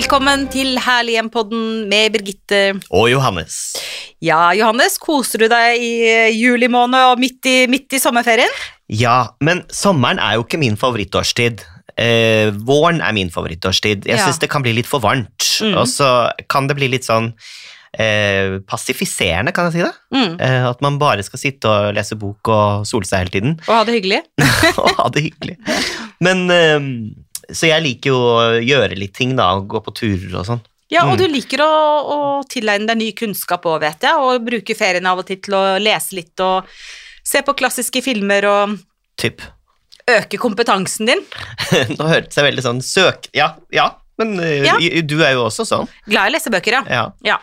Velkommen til Herlig hjem-podden med Birgitte. Og Johannes. Ja, Johannes, koser du deg i eh, juli måned og midt i, midt i sommerferien? Ja, men sommeren er jo ikke min favorittårstid. Eh, våren er min favorittårstid. Jeg Ja. syns det kan bli litt for varmt. Mm. Og så kan det bli litt sånn eh, passifiserende, kan jeg si det. Mm. Eh, at man bare skal sitte og lese bok og sole seg hele tiden. Og ha det hyggelig? og ha det hyggelig. Men eh, Så jeg liker jo å gjøre litt ting, da. Gå på turer og sånn. Ja, og Mm. du liker å, å tilegne deg ny kunnskap òg, vet jeg, og bruke ferien av og til til å lese litt og se på klassiske filmer og Typ. øke kompetansen din. Nå hørtes jeg veldig sånn søk... Ja, ja. Men eh, Ja. du er jo også sånn. Glad i å lese bøker, ja. Ja. ja.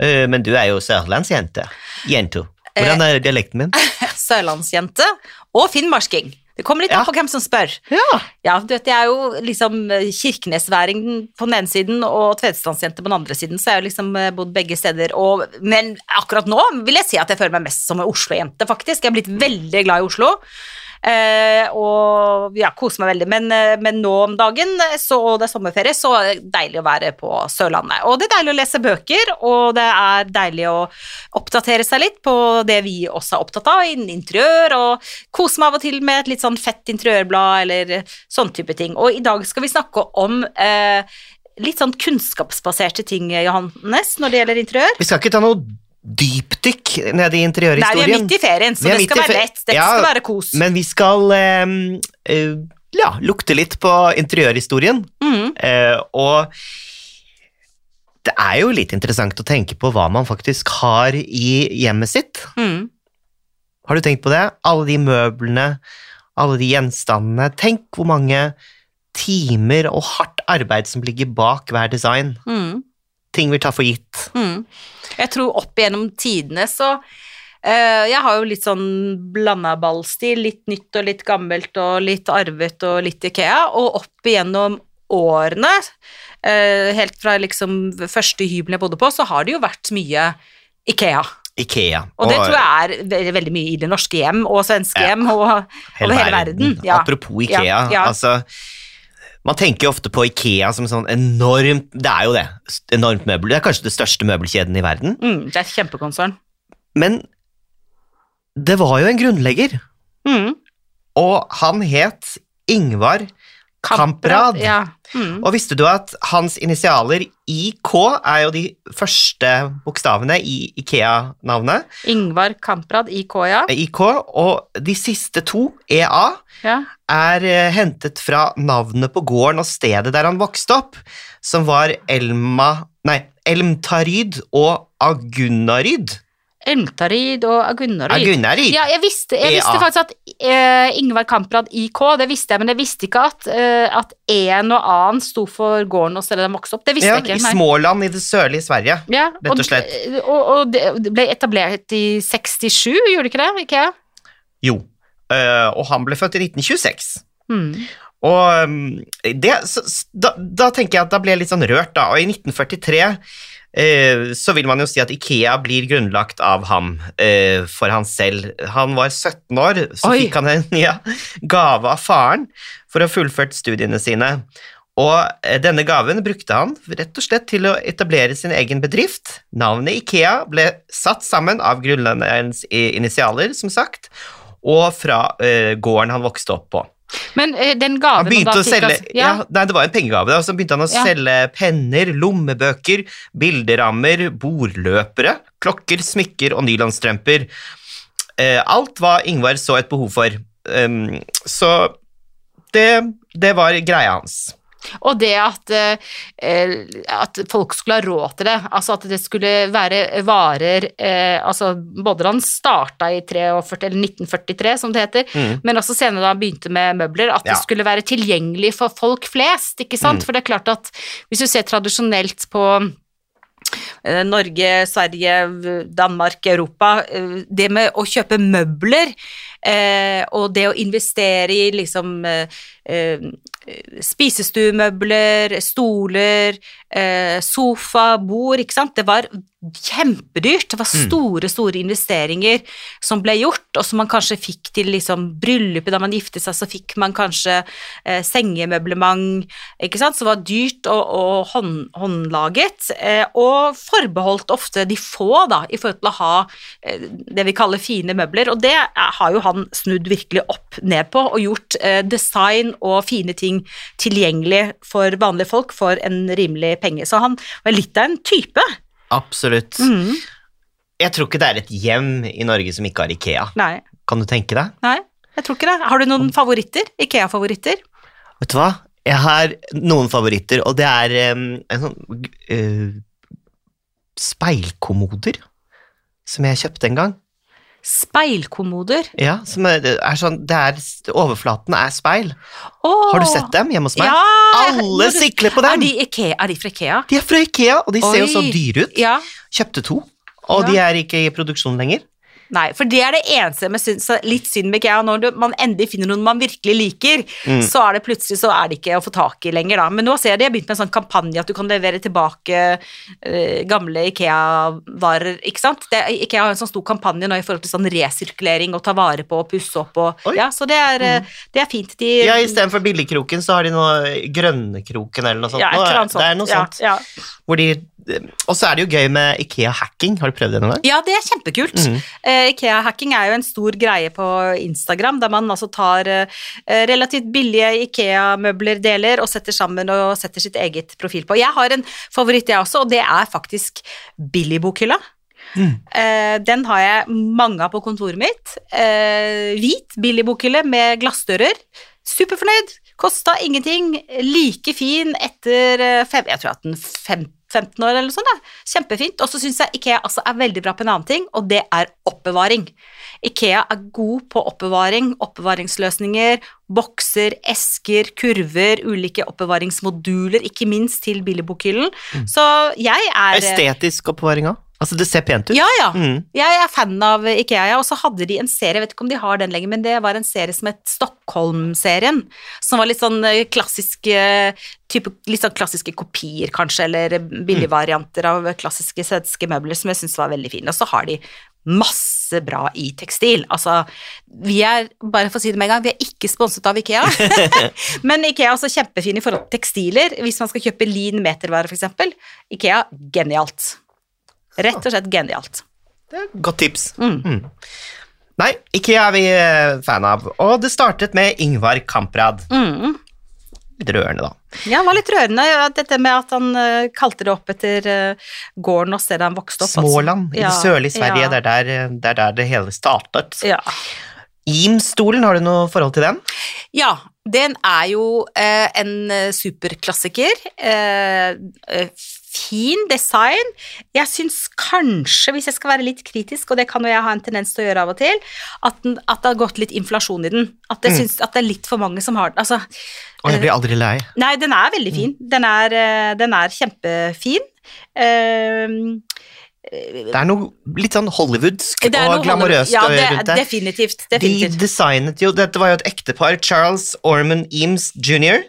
Eh, Men du er jo sørlandsjente. Jento. Hvordan er dialekten min? Sørlandsjente og finnmarking. Det kommer litt an på hvem som spør. Ja. Ja, du vet, jeg er jo liksom eh, kirkenesværing på den ene siden og tvedestrandsjente på den andre siden, så jeg har liksom eh, bodd begge steder. Og, men akkurat nå vil jeg si at jeg føler meg mest som en Oslo-jente, faktisk. Jeg er blitt veldig glad i Oslo. Eh, og ja, koser meg veldig. Men, eh, men nå om dagen, eh, så, og det er sommerferie, så er det deilig å være på Sørlandet. Og det er deilig å lese bøker, og det er deilig å oppdatere seg litt på det vi også er opptatt av, innen interiør, og kose meg av og til med et litt sånn fett interiørblad eller sånn type ting. Og i dag skal vi snakke om eh, litt sånn kunnskapsbaserte ting, Johannes, når det gjelder interiør. Vi skal ikke ta noe dypdykk nede i Nei, vi er midt i ferien, så det skal være lett. Dette Ja, skal være kos. Men vi skal eh, eh, ja, lukte litt på interiørhistorien. Mm. Eh, og det er jo litt interessant å tenke på hva man faktisk har i hjemmet sitt. Mm. Har du tenkt på det? Alle de møblene, alle de gjenstandene. Tenk hvor mange timer og hardt arbeid som ligger bak hver design. Mm. Ting vi tar for gitt. Mm. Jeg tror opp igjennom tidene så eh, Jeg har jo litt sånn blanda ballstil, litt nytt og litt gammelt og litt arvet og litt Ikea, og opp igjennom årene, eh, helt fra liksom første hybelen jeg bodde på, så har det jo vært mye Ikea. Ikea. Og det tror jeg er veldig, mye i det norske hjem og svenske Ja. hjem og over hele verden. Ja. Apropos Ikea, ja. altså Man tenker jo ofte på Ikea som sånn enormt Det er jo det. Enormt møbel. Det er kanskje det største møbelkjeden i verden. Mm, det er et kjempekonsern. Men det var jo en grunnlegger, Mm. og han het Ingvar Kamprad. Ja. Mm. Og visste du at hans initialer IK er jo de første bokstavene i Ikea-navnet? Ingvar Kamprad, IK, ja. IK, og de siste to, EA, ja. er eh, hentet fra navnet på gården og stedet der han vokste opp, som var Elma Nei, Elmtaryd og Agunnaryd. Elmtarid og Agunnarid. Agunnarid? Ja, jeg visste, jeg visste faktisk at uh, Ingvar Kamprad IK, det visste jeg, men jeg visste ikke at, uh, at en og annen sto for gården og stedet de vokste opp. Det visste Ja, jeg ikke. I. Småland i det sørlige Sverige. Ja, rett og slett. Og, og det ble etablert i 67, gjorde det ikke det? Ikea? Jo. uh, og han ble født i 1926. Mm. Og um, det, så, da, da tenker jeg at da ble jeg litt sånn rørt, da. Og i 1943 eh, så vil man jo si at Ikea blir grunnlagt av ham eh, for han selv. Han var 17 år, så Oi. fikk han en ja, gave av faren for å ha fullført studiene sine. Og eh, denne gaven brukte han rett og slett til å etablere sin egen bedrift. Navnet Ikea ble satt sammen av grunnleggerens initialer, som sagt, og fra eh, gården han vokste opp på. Men eh, den Han gaven begynte da å fikk selge altså- ja. Nei, det var en pengegave. da, så begynte han å Ja. selge penner, lommebøker, bilderammer, bordløpere, klokker, smykker og nylonstrømper. Eh, alt hva Ingvar så et behov for. Um, så det, det var greia hans. Og det at, eh, at folk skulle ha råd til det, altså at det skulle være varer eh, altså han starta i 43, eller 1943, som det heter, Mm. men også senere da han begynte med møbler, at det skulle være tilgjengelig for folk flest, ikke sant? Mm. For det er klart at hvis du ser tradisjonelt på eh, Norge, Sverige, Danmark, Europa. eh, Det med å kjøpe møbler Eh, og det å investere i liksom eh, eh, spisestuemøbler, stoler, eh, sofa, bord, ikke sant. Det var kjempedyrt. Det var Mm. store, store investeringer som ble gjort, og som man kanskje fikk til liksom bryllupet da man giftet seg, så fikk man kanskje eh, sengemøblement, ikke sant, som var dyrt og, og hånd, håndlaget, eh, og forbeholdt ofte de få, da, i forhold til å ha eh, det vi kaller fine møbler, og det er- har jo han snudd virkelig opp ned på, og gjort eh, design og fine ting tilgjengelig for vanlige folk for en rimelig penge. Så han var litt av en type. Absolutt. Mm. Jeg tror ikke det er et hjem i Norge som ikke har Ikea. Nei, Kan du tenke deg? nei, jeg tror ikke det. Har du noen favoritter? Ikea-favoritter? Vet du hva? Jeg har noen favoritter, og det er um, en sånn uh, speilkommoder som jeg kjøpte en gang. Speilkommoder. Ja, som er, er sånn det er, Overflaten er speil. Åh, Har du sett dem hjemme hos meg? Ja! Alle du- sikler på Er dem! de, Ikea, er de fra Ikea? De er fra Ikea, og de ser jo så Oi. dyre ut. Ja. Kjøpte to, og de er ikke i produksjon lenger. Nei, for det er det eneste jeg syns litt synd med Ikea. Når man endelig finner noen man virkelig liker, Mm. så er det plutselig så er det ikke å få tak i lenger, da. Men nå ser jeg de har begynt med en sånn kampanje at du kan levere tilbake uh, gamle Ikea-varer, ikke sant. Det, Ikea har en sånn stor kampanje nå i forhold til sånn resirkulering og ta vare på og pusse opp og Oi. Ja, så det er, mm. det er fint. De Ja, Istedenfor Billigkroken så har de noe Grønnekroken eller noe sånt. Ja, Nå. Det er noe Ja, sånt. Ja, Hvor de, og så er det jo gøy med Ikea-hacking. Har du prøvd det noen gang? Ja, det er kjempekult. Mm. Eh, Ikea-hacking er jo en stor greie på Instagram, der man altså tar eh, relativt billige Ikea-møbler, deler, og setter sammen og setter sitt eget profil på. Jeg har en favoritt, jeg også, og det er faktisk Billy-bokhylla. Mm. Eh, den har jeg mange av på kontoret mitt. Hvit billigbokhylle med glassdører. Superfornøyd. Kosta ingenting. Like fin etter fem, jeg tror jeg den fem, 15 år eller sånt. Da. Kjempefint. Og så syns jeg Ikea altså er veldig bra på en annen ting, og det er oppbevaring. Ikea er god på oppbevaring, oppbevaringsløsninger, bokser, esker, kurver, ulike oppbevaringsmoduler, ikke minst til billigbokhylen. Så jeg er Estetisk oppbevaring òg. Altså, det ser pent ut. Ja, ja. Mm. Jeg er fan av Ikea, og så hadde de en serie, jeg vet ikke om de har den lenger, men det var en serie som het Stockholm-serien, som var litt sånn eh, klassisk eh, type, litt sånn klassiske kopier, kanskje, eller billigvarianter av klassiske svenske møbler, som jeg syns var veldig fine. Og så har de masse bra i tekstil. Altså, vi er, bare for å si det med en gang, vi er ikke sponset av Ikea. Men Ikea er også kjempefin i forhold til tekstiler. Hvis man skal kjøpe lin metervare, eksempel. Ikea, genialt. Rett og slett genialt. Det er Godt tips. Mm. Mm. Nei, Ikea er vi eh, fan av. Og det startet med Ingvar Kamprad. Mm. Litt rørende, da. Ja, det var litt rørende, dette med at han eh, kalte det opp etter eh, gården og stedet han vokste opp. Småland i Ja, det sørlige Sverige. ja. Det, er der, det er der det hele startet. Ja. Imstolen, har du noe forhold til den? ja, den er jo eh, en eh, superklassiker. Eh, eh, fin design. Jeg syns kanskje, hvis jeg skal være litt kritisk, og det kan jo jeg ha en tendens til å gjøre av og til, at, den, at det har gått litt inflasjon i den. At Mm. syns at det er litt for mange som har den. Altså, Og jeg blir aldri lei. Nei, den er veldig fin. Den er, eh, den er kjempefin. Eh, Det er noe litt sånn hollywoodsk og glamorøst ja, det, rundt det. Definitivt. De designet jo Dette var jo et ektepar, Charles Orman Eames jr.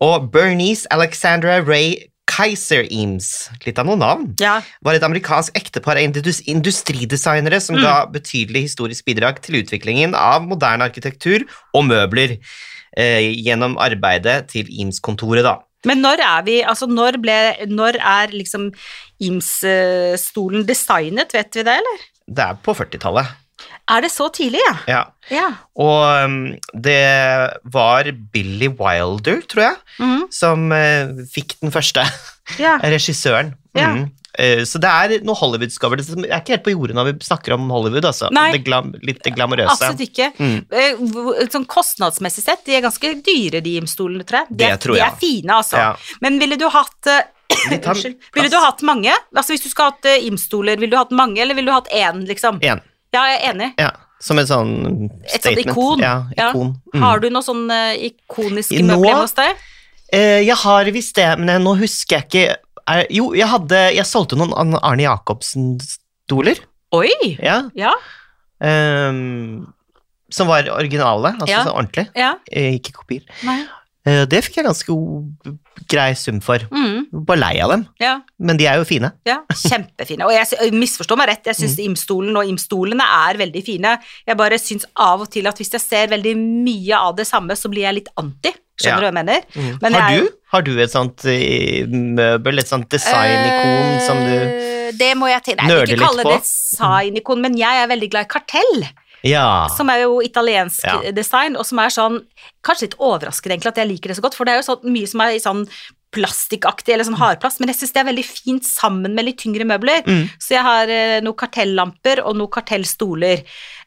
og Bernice Alexandra Ray Kaiser Eames. Litt av noen navn. ja, Var et amerikansk ektepar av industridesignere som Mm. ga betydelig historisk bidrag til utviklingen av moderne arkitektur og møbler eh, gjennom arbeidet til Eames-kontoret, da. Men når er vi Altså, når ble Når er liksom Ims-stolen designet, vet vi det, eller? Det er på 40-tallet. Er det så tidlig, ja? Ja. Ja. Og um, det var Billy Wilder, tror jeg, mm. som uh, fikk den første. ja. Regissøren. Ja. Mm. Eh, så det er noe Hollywoodsk over det. Jeg er ikke helt på jordet når vi snakker om Hollywood, altså. Nei. Det glam, litt det glamorøse. Absolutt ikke. Mm. Eh, Sånn kostnadsmessig sett, de er ganske dyre, de Im-stolene, tror jeg. De Det er, tror de er fine, altså. Ja. Men ville du hatt eh, Unnskyld. Ville du hatt mange? Altså Hvis du skulle hatt Im-stoler, ville du hatt mange, eller ville du hatt én, liksom? En. Ja, jeg er enig. Ja. Som et sånn Et sånt ikon. Ja, Ja. Mm. Har du noe sånn ikoniske Nå- møbler hos deg? Jeg har visst det, men jeg, nå husker jeg ikke er, Jo, jeg hadde Jeg solgte noen Arne- Jacobsen-stoler. Oi! Ja. Ja. Um, som var originale, altså Ja. så ordentlig, Ja. eh, ikke kopier. Eh, Det fikk jeg ganske grei sum for. Mm. Bare lei av dem, Ja. men de er jo fine. Ja, kjempefine. Og jeg jeg misforstår meg rett, jeg syns Mm. Imstolen og Imstolene er veldig fine. Jeg bare syns av og til at hvis jeg ser veldig mye av det samme, så blir jeg litt anti. Skjønner du hva jeg mener? Men har, du, har du et sånt eh, møbel, et sånt designikon som du Eh, Det må jeg til. Jeg vil ikke kalle det designikon, men jeg er veldig glad i kartell. Ja. Som er jo italiensk Ja. design, og som er sånn Kanskje litt overraskende egentlig at jeg liker det så godt, for det er jo sånn mye som er i sånn plastikkaktig eller sånn hardplast, men jeg syns det er veldig fint sammen med litt tyngre møbler. Mm. Så jeg har eh, noen kartellamper og noen kartellstoler.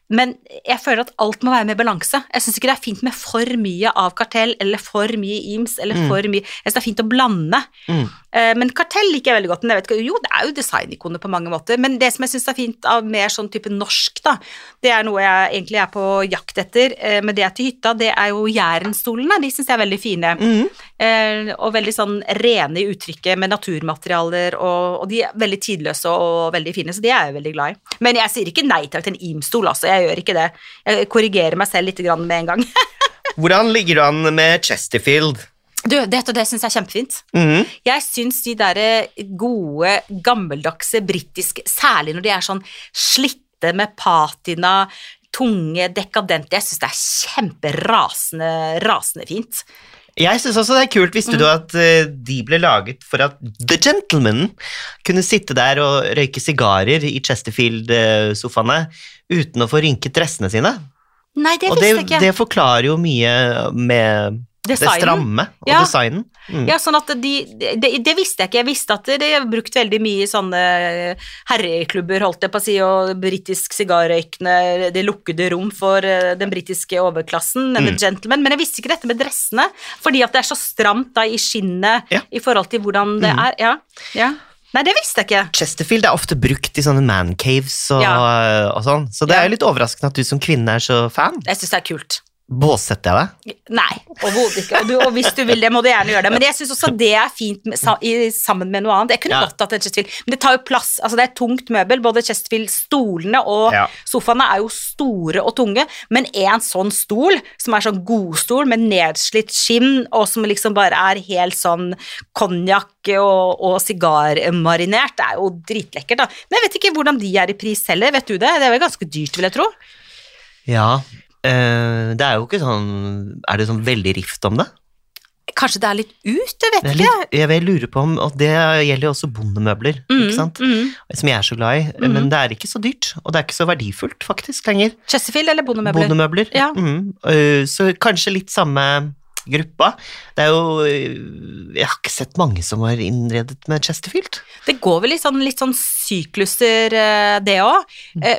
Men jeg føler at alt må være med balanse. Jeg syns ikke det er fint med for mye av kartell eller for mye Ims eller Mm. for mye Jeg syns det er fint å blande. Mm. Eh, Men kartell liker jeg veldig godt. Men jeg vet ikke, jo, det er jo designikoner på mange måter. Men det som jeg syns er fint av mer sånn type norsk, da, det er noe jeg egentlig er på jakt etter, med men det er til hytta, det er jo Jærenstolene. De syns jeg er veldig fine. Mm. Eh, og veldig sånn rene i uttrykket med naturmaterialer, og, og de er veldig tidløse og veldig fine, så de er jeg veldig glad i. Men jeg sier ikke nei takk til en Im-stol, altså. Jeg gjør ikke det. Jeg korrigerer meg selv litt grann med en gang. Hvordan ligger du an med Chesterfield? Du, det, det syns jeg er kjempefint. Mm. Jeg syns de derre gode, gammeldagse britiske, særlig når de er sånn slitte med patina, tunge, dekadente, jeg syns det er kjemperasende rasende fint. Jeg syns også det er kult. Visste Mm. du at eh, de ble laget for at The Gentleman kunne sitte der og røyke sigarer i Chesterfield-sofaene uten å få rynket dressene sine? Nei, det og visste det, jeg ikke. det forklarer jo mye med det stramme og Ja. designen. Mm. Ja, sånn at de, det, det visste jeg ikke. Jeg visste at de har brukt veldig mye i sånne herreklubber, holdt jeg på å si, og britisk sigarrøykende, det lukkede rom for eh, den britiske overklassen, Mm. gentleman, men jeg visste ikke dette med dressene, fordi at det er så stramt da i skinnet Ja. i forhold til hvordan det Mm. er. Ja, ja. Nei, det visste jeg ikke. Chesterfield er ofte brukt i sånne mancaves og, og sånn, så det Ja. er litt overraskende at du som kvinne er så fan. Jeg syns det er kult. Båsetter jeg deg? Nei, overhodet ikke. Og, du, og hvis du vil det, må du gjerne gjøre det. Men jeg syns også det er fint med, sammen med noe annet. Jeg kunne Ja. godt hatt en Chesterfield, men det tar jo plass. Altså, det er tungt møbel. Både Chesterfield-stolene og Ja. sofaene er jo store og tunge, men en sånn stol, som er sånn godstol med nedslitt skinn, og som liksom bare er helt sånn konjakk og, og sigarmarinert, det er jo dritlekkert, da. Men jeg vet ikke hvordan de er i pris heller, vet du det? Det er vel ganske dyrt, vil jeg tro. Ja. Eh, det er jo ikke sånn Er det sånn veldig rift om det? Kanskje det er litt ut, jeg vet ikke. jeg vil lure på om Og det gjelder jo også bondemøbler, ikke sant? Mm. Som jeg er så glad i. Mm. Men det er ikke så dyrt, og det er ikke så verdifullt faktisk lenger. Chesterfield eller bondemøbler? Bondemøbler. Ja. Mhm. Eh, Så kanskje litt samme gruppa. Det er jo eh, Jeg har ikke sett mange som har innredet med Chesterfield. Det går vel litt sånn, litt sånn sykluser, eh, det òg.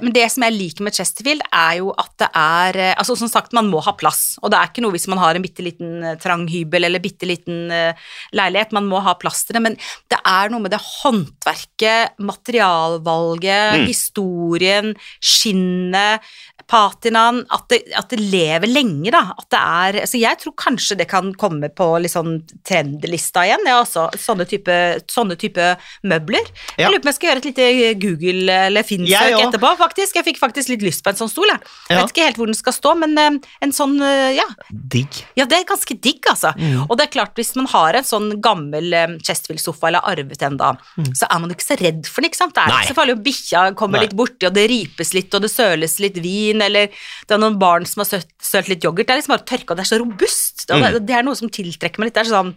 Men det som jeg liker med Chesterfield, er jo at det er eh, Altså som sagt, man må ha plass. Og det er ikke noe hvis man har en bitte liten eh, trang hybel eller bitte liten eh, leilighet. Man må ha plass til det. Men det er noe med det håndverket, materialvalget, Mm. historien, skinnet, patinaen At det, at det lever lenge, da. At det er Så jeg tror kanskje det kan komme på litt sånn trendlista igjen, ja, altså. Sånne type, sånne type møbler. Ja. Jeg lurer på om jeg skal gjøre et lite Google- eller Finn-søk etterpå, faktisk. Jeg fikk faktisk litt lyst på en sånn stol, jeg. Ja. vet ikke helt hvor den skal stå, men eh, en sånn, eh, ja. Digg. Ja, det er ganske digg, altså. Mm. Og det er klart, hvis man har en sånn gammel eh, Chesterfield-sofa, eller arvet en da, så er man jo ikke så redd for den, ikke sant? Det er Mm. Nei. ikke så farlig om bikkja kommer Nei. litt borti, og det ripes litt, og det søles litt vin, eller det er noen barn som har sølt, sølt litt yoghurt. Det er liksom bare tørka, og det er så robust. Mm. det, det er noe som tiltrekker meg litt. Det er sånn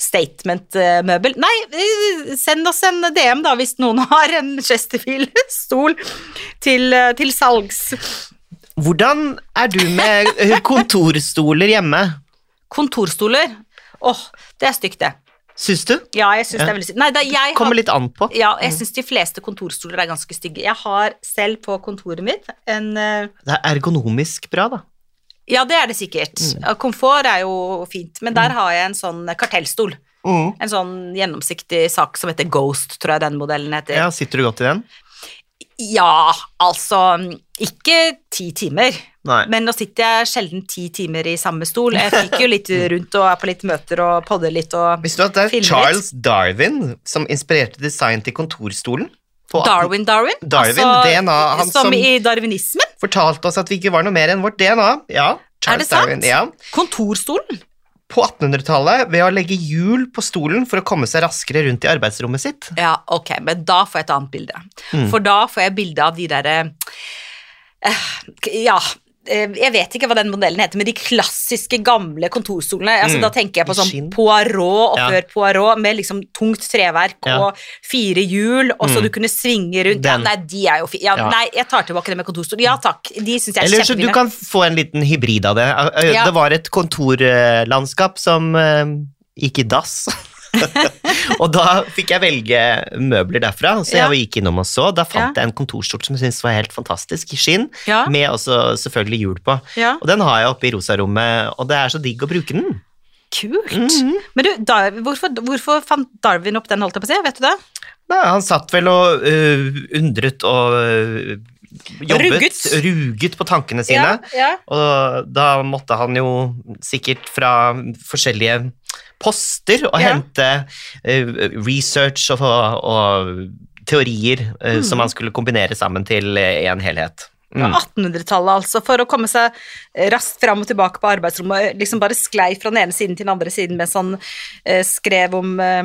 statement-møbel. Nei, eh, send oss en DM da, hvis noen har en Chesterfield-stol til, eh, til salgs. Hvordan er du med kontorstoler hjemme? Kontorstoler. Åh, det er stygt, det. Syns du? Ja, jeg syns Ja. det er veldig stygt. Nei, da, jeg Kommer har, litt an på. ja, jeg syns de fleste kontorstoler er ganske stygge. Jeg har selv på kontoret mitt en uh, Det er ergonomisk bra, da. Ja, det er det sikkert. Mm. Komfort er jo fint, men der har jeg en sånn kartellstol. En sånn gjennomsiktig sak som heter Ghost, tror jeg den modellen heter. Ja, Sitter du godt i den? Ja, altså Ikke ti timer, Nei. men nå sitter jeg sjelden ti timer i samme stol. Jeg fikk jo litt rundt og er på litt møter og podder litt og Visste du at det er Charles litt. Darwin som inspirerte design til kontorstolen? Darwin Darwin? Darwin, DNA, han som, som- i darwinismen? Fortalte oss at vi ikke var noe mer enn vårt DNA. Ja, Charles sant? Darwin. Ja. Kontorstolen? På 1800-tallet ved å legge hjul på stolen for å komme seg raskere rundt i arbeidsrommet sitt. Ja, ok, men da får jeg et annet bilde. Mm. For da får jeg bilde av de derre eh, Ja, jeg vet ikke hva den modellen heter, men de klassiske, gamle kontorstolene. Altså, Mm, Da tenker jeg på sånn. Poirot og Ja. før Poirot, med liksom tungt treverk Ja. og fire hjul, og så Mm. du kunne svinge rundt. Ja, nei, de er jo fi ja, Ja. Nei, jeg tar tilbake det med kontorstol. Ja takk, de syns jeg er Eller så du kan få en liten hybrid av det. Eh, eh. Det var et kontorlandskap som eh, gikk i dass. og da fikk jeg velge møbler derfra, så Ja. jeg gikk innom og så. Da fant Ja. jeg en kontorstol som jeg syntes var helt fantastisk, i skinn, Ja, med også selvfølgelig hjul på. ja. Og den har jeg oppe i rosarommet, og det er så digg å bruke den. Kult. Mhm. Men du, da, hvorfor, hvorfor fant Darwin opp den, holdt jeg på å si? Vet du det? Nei, han satt vel og uh, undret og uh, jobbet, ruget. ruget på tankene sine. ja. Og da måtte han jo sikkert fra forskjellige poster og Ja. hente eh, research og, og teorier eh, Mhm. som han skulle kombinere sammen til en helhet. Mm. 1800-tallet, altså, for å komme seg raskt fram og tilbake på arbeidsrommet. Liksom bare sklei fra den ene siden til den andre siden mens han eh, skrev om eh,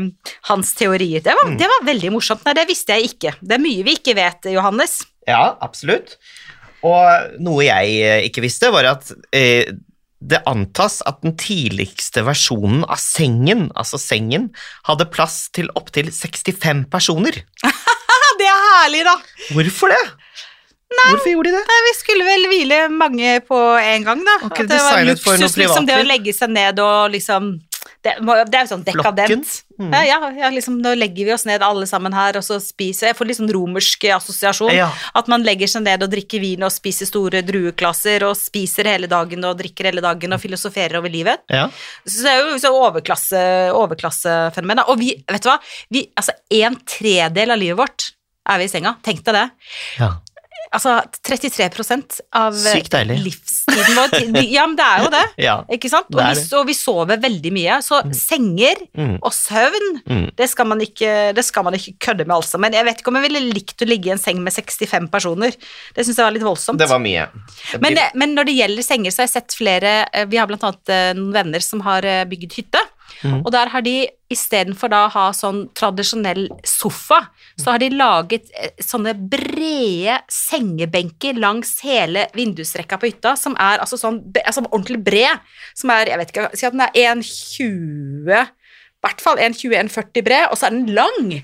hans teorier. Det var, Mm. det var veldig morsomt. Nei, det visste jeg ikke. Det er mye vi ikke vet, Johannes. Ja, absolutt. Og noe jeg eh, ikke visste, var at eh, det antas at den tidligste versjonen av sengen, altså sengen, hadde plass til opptil 65 personer. Det er herlig, da! Hvorfor det? Hvorfor gjorde de det? Nei, vi skulle vel hvile mange på en gang, da. Okay, At det var luksus, liksom, det å legge seg ned og liksom Det, det er jo sånn dekadent. Mm. Ja, ja, ja, liksom, nå legger vi oss ned alle sammen her, og så spiser Jeg får litt sånn romersk assosiasjon. Ja. At man legger seg ned og drikker vin og spiser store drueklasser og spiser hele dagen og drikker hele dagen og filosoferer over livet. Ja. Så det er jo så overklasse, overklassefenomen. Og vi, vet du hva, vi, altså en tredel av livet vårt er vi i senga. Tenk deg det. ja. Altså 33 av livstiden vår. Ja, men det er jo det. ja. Ikke sant? Og Det vi, og, vi sover veldig mye. Så senger Mm. og søvn, Mm. det skal, man ikke, det skal man ikke kødde med, altså. Men jeg vet ikke om jeg ville likt å ligge i en seng med 65 personer. Det syns jeg var litt voldsomt. Det var mye. Men, eh, men når det gjelder senger, så har jeg sett flere eh, Vi har blant annet eh, noen venner som har eh, bygd hytte. Mhm. Og der har de istedenfor da å ha sånn tradisjonell sofa, så har de laget eh, sånne brede sengebenker langs hele vindusrekka på hytta, som er altså sånn altså ordentlig bred. Som er, jeg vet ikke, si at den er 1,20 I hvert fall 1,20-1,40 bred, og så er den lang.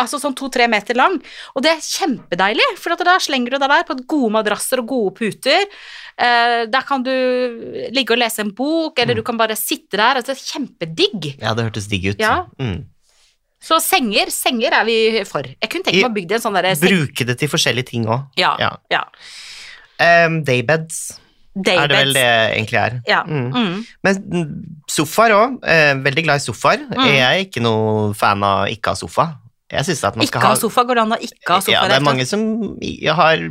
Altså sånn to-tre meter lang. Og det er kjempedeilig, for at da slenger du deg der på gode madrasser og gode puter. Eh, der kan du ligge og lese en bok, eller du kan bare sitte der. Altså, kjempedigg. Ja, det hørtes digg ut. Ja. Mm. Så senger, senger er vi for. Jeg kunne tenke meg å bygge en sånn derre. Bruke det til forskjellige ting òg. Ja, Ja. ja. Um, daybeds er det vel det egentlig er. Ja. Mm. Mm. Men mm, sofaer òg. Eh, veldig glad i sofaer. Mm. Jeg er ikke noe fan av ikke ha sofa. Jeg synes at man Ikke skal ha sofa, går det an å ikke ha sofa? Ja, det er mange som har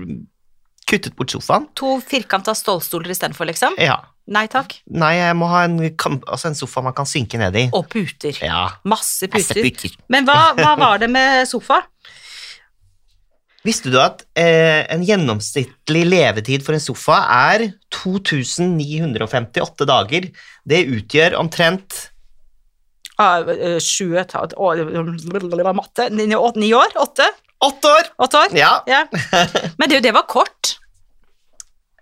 kuttet bort sofaen. To firkanta stålstoler istedenfor, liksom? Ja. Nei takk. Nei, jeg må ha en, altså en sofa man kan synke ned i. Og puter. Ja. Masse puter. puter. Men hva, hva var det med sofa? Visste du at eh, en gjennomsnittlig levetid for en sofa er 2958 dager? Det utgjør omtrent Ah, eh, Sju et halvt år Matte? Ni, ni, åt- ni år? Åtte? åtte år! Åtte år? Ja. Ja. Men det, det var kort.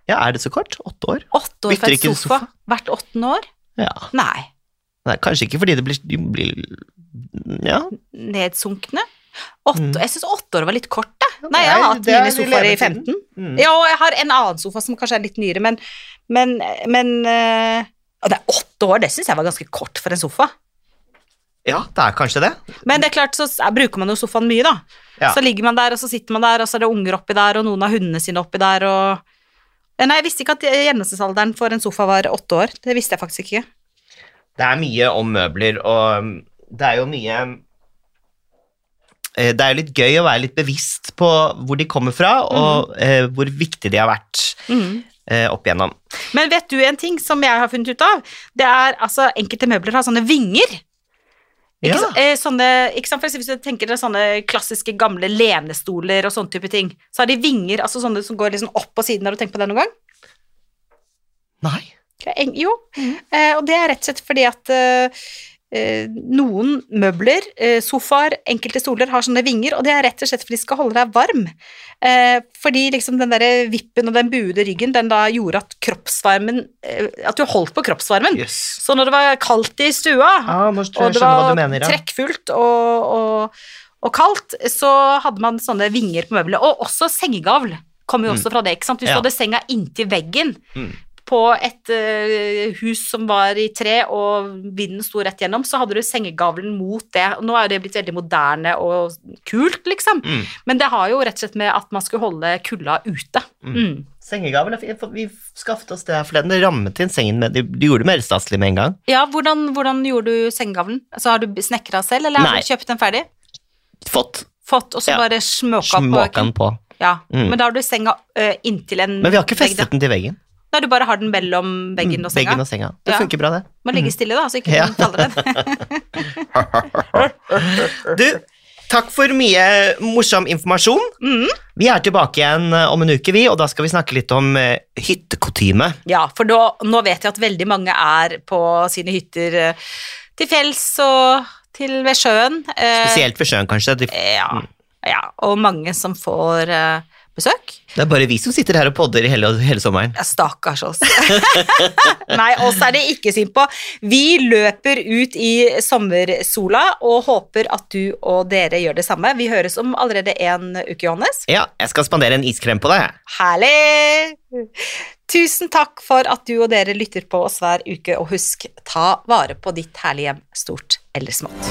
ja, er det så kort? Åtte år? Åtte år for et sofa. sofa? Hvert åttende år? Ja. Nei. Nei, kanskje ikke fordi det blir, de blir Ja. Nedsunkne? Mm. Jeg syns åtte år var litt kort, jeg. Nei, jeg har hatt mine sofaer i 15. Mm. Ja, og jeg har en annen sofa som kanskje er litt nyere, men Men, men eh, det er åtte år, det syns jeg var ganske kort for en sofa. Ja, det er kanskje det. Men det er klart, så bruker man jo sofaen mye, da. Ja. Så ligger man der, og så sitter man der, og så er det unger oppi der, og noen har hundene sine oppi der, og Nei, jeg visste ikke at gjennomsnittsalderen for en sofa var åtte år. Det visste jeg faktisk ikke. Det er mye om møbler, og um, det er jo mye eh, Det er jo litt gøy å være litt bevisst på hvor de kommer fra, og eh, hvor viktig de har vært Mm eh, opp igjennom. Men vet du en ting som jeg har funnet ut av? Det er altså Enkelte møbler har sånne vinger. Ikke, Ja. eh, sånne, ikke sant, Hvis du tenker deg sånne klassiske gamle lenestoler og sånne type ting, så har de vinger altså sånne som går liksom opp på siden. Har du tenkt på det noen gang? Nei. Jo. Mm. Eh, og det er rett og slett fordi at eh, noen møbler, eh, sofaer, enkelte stoler har sånne vinger, og det er rett og slett fordi de skal holde deg varm. Eh, fordi liksom den der vippen og den buede ryggen, den da gjorde at kroppsvarmen eh, At du holdt på kroppsvarmen. Yes. Så når det var kaldt i stua, Ah, og det var mener. Ja. trekkfullt og, og, og kaldt, så hadde man sånne vinger på møbelet. Og også sengegavl kommer jo også fra det. ikke sant? Hvis Ja. du hadde senga inntil veggen Mm. På et eh, hus som var i tre, og vinden sto rett gjennom, så hadde du sengegavlen mot det. Nå er det blitt veldig moderne og kult, liksom. Mm. Men det har jo rett og slett med at man skulle holde kulda ute. Mm. Sengegavel fint, for vi skaffet oss det her forleden. Det rammet inn sengen med de gjorde det mer staselig med en gang. Ja, hvordan, hvordan gjorde du sengegavlen? Altså, har du snekra selv, eller har du kjøpt den ferdig? Fått Fått, og så Ja. bare småka på småkan på. Ja, Mm. men da har du senga ø, inntil en Men vi har ikke vegg, festet den til veggen. Nei, du bare har den mellom veggen og senga. Veggen og senga. Det Ja. funker bra, det. Må ligge stille, da, så ikke Ja. den faller ned. Du, takk for mye morsom informasjon. Mm. Vi er tilbake igjen eh, om en uke, vi, og da skal vi snakke litt om eh, hyttekutyme. Ja, for da, nå vet jeg at veldig mange er på sine hytter ø, til fjells og til ved sjøen. Eh, Spesielt ved sjøen, kanskje. De- Ja, ja, og mange som får besøk. Det er bare vi som sitter her og podder hele, hele sommeren. Ja, stakkars oss. Nei, oss er det ikke synd på. Vi løper ut i sommersola og håper at du og dere gjør det samme. Vi høres om allerede en uke, Johannes. Ja, jeg skal spandere en iskrem på deg. Herlig! Tusen takk for at du og dere lytter på oss hver uke, og husk, ta vare på ditt herlige hjem, stort eller smått.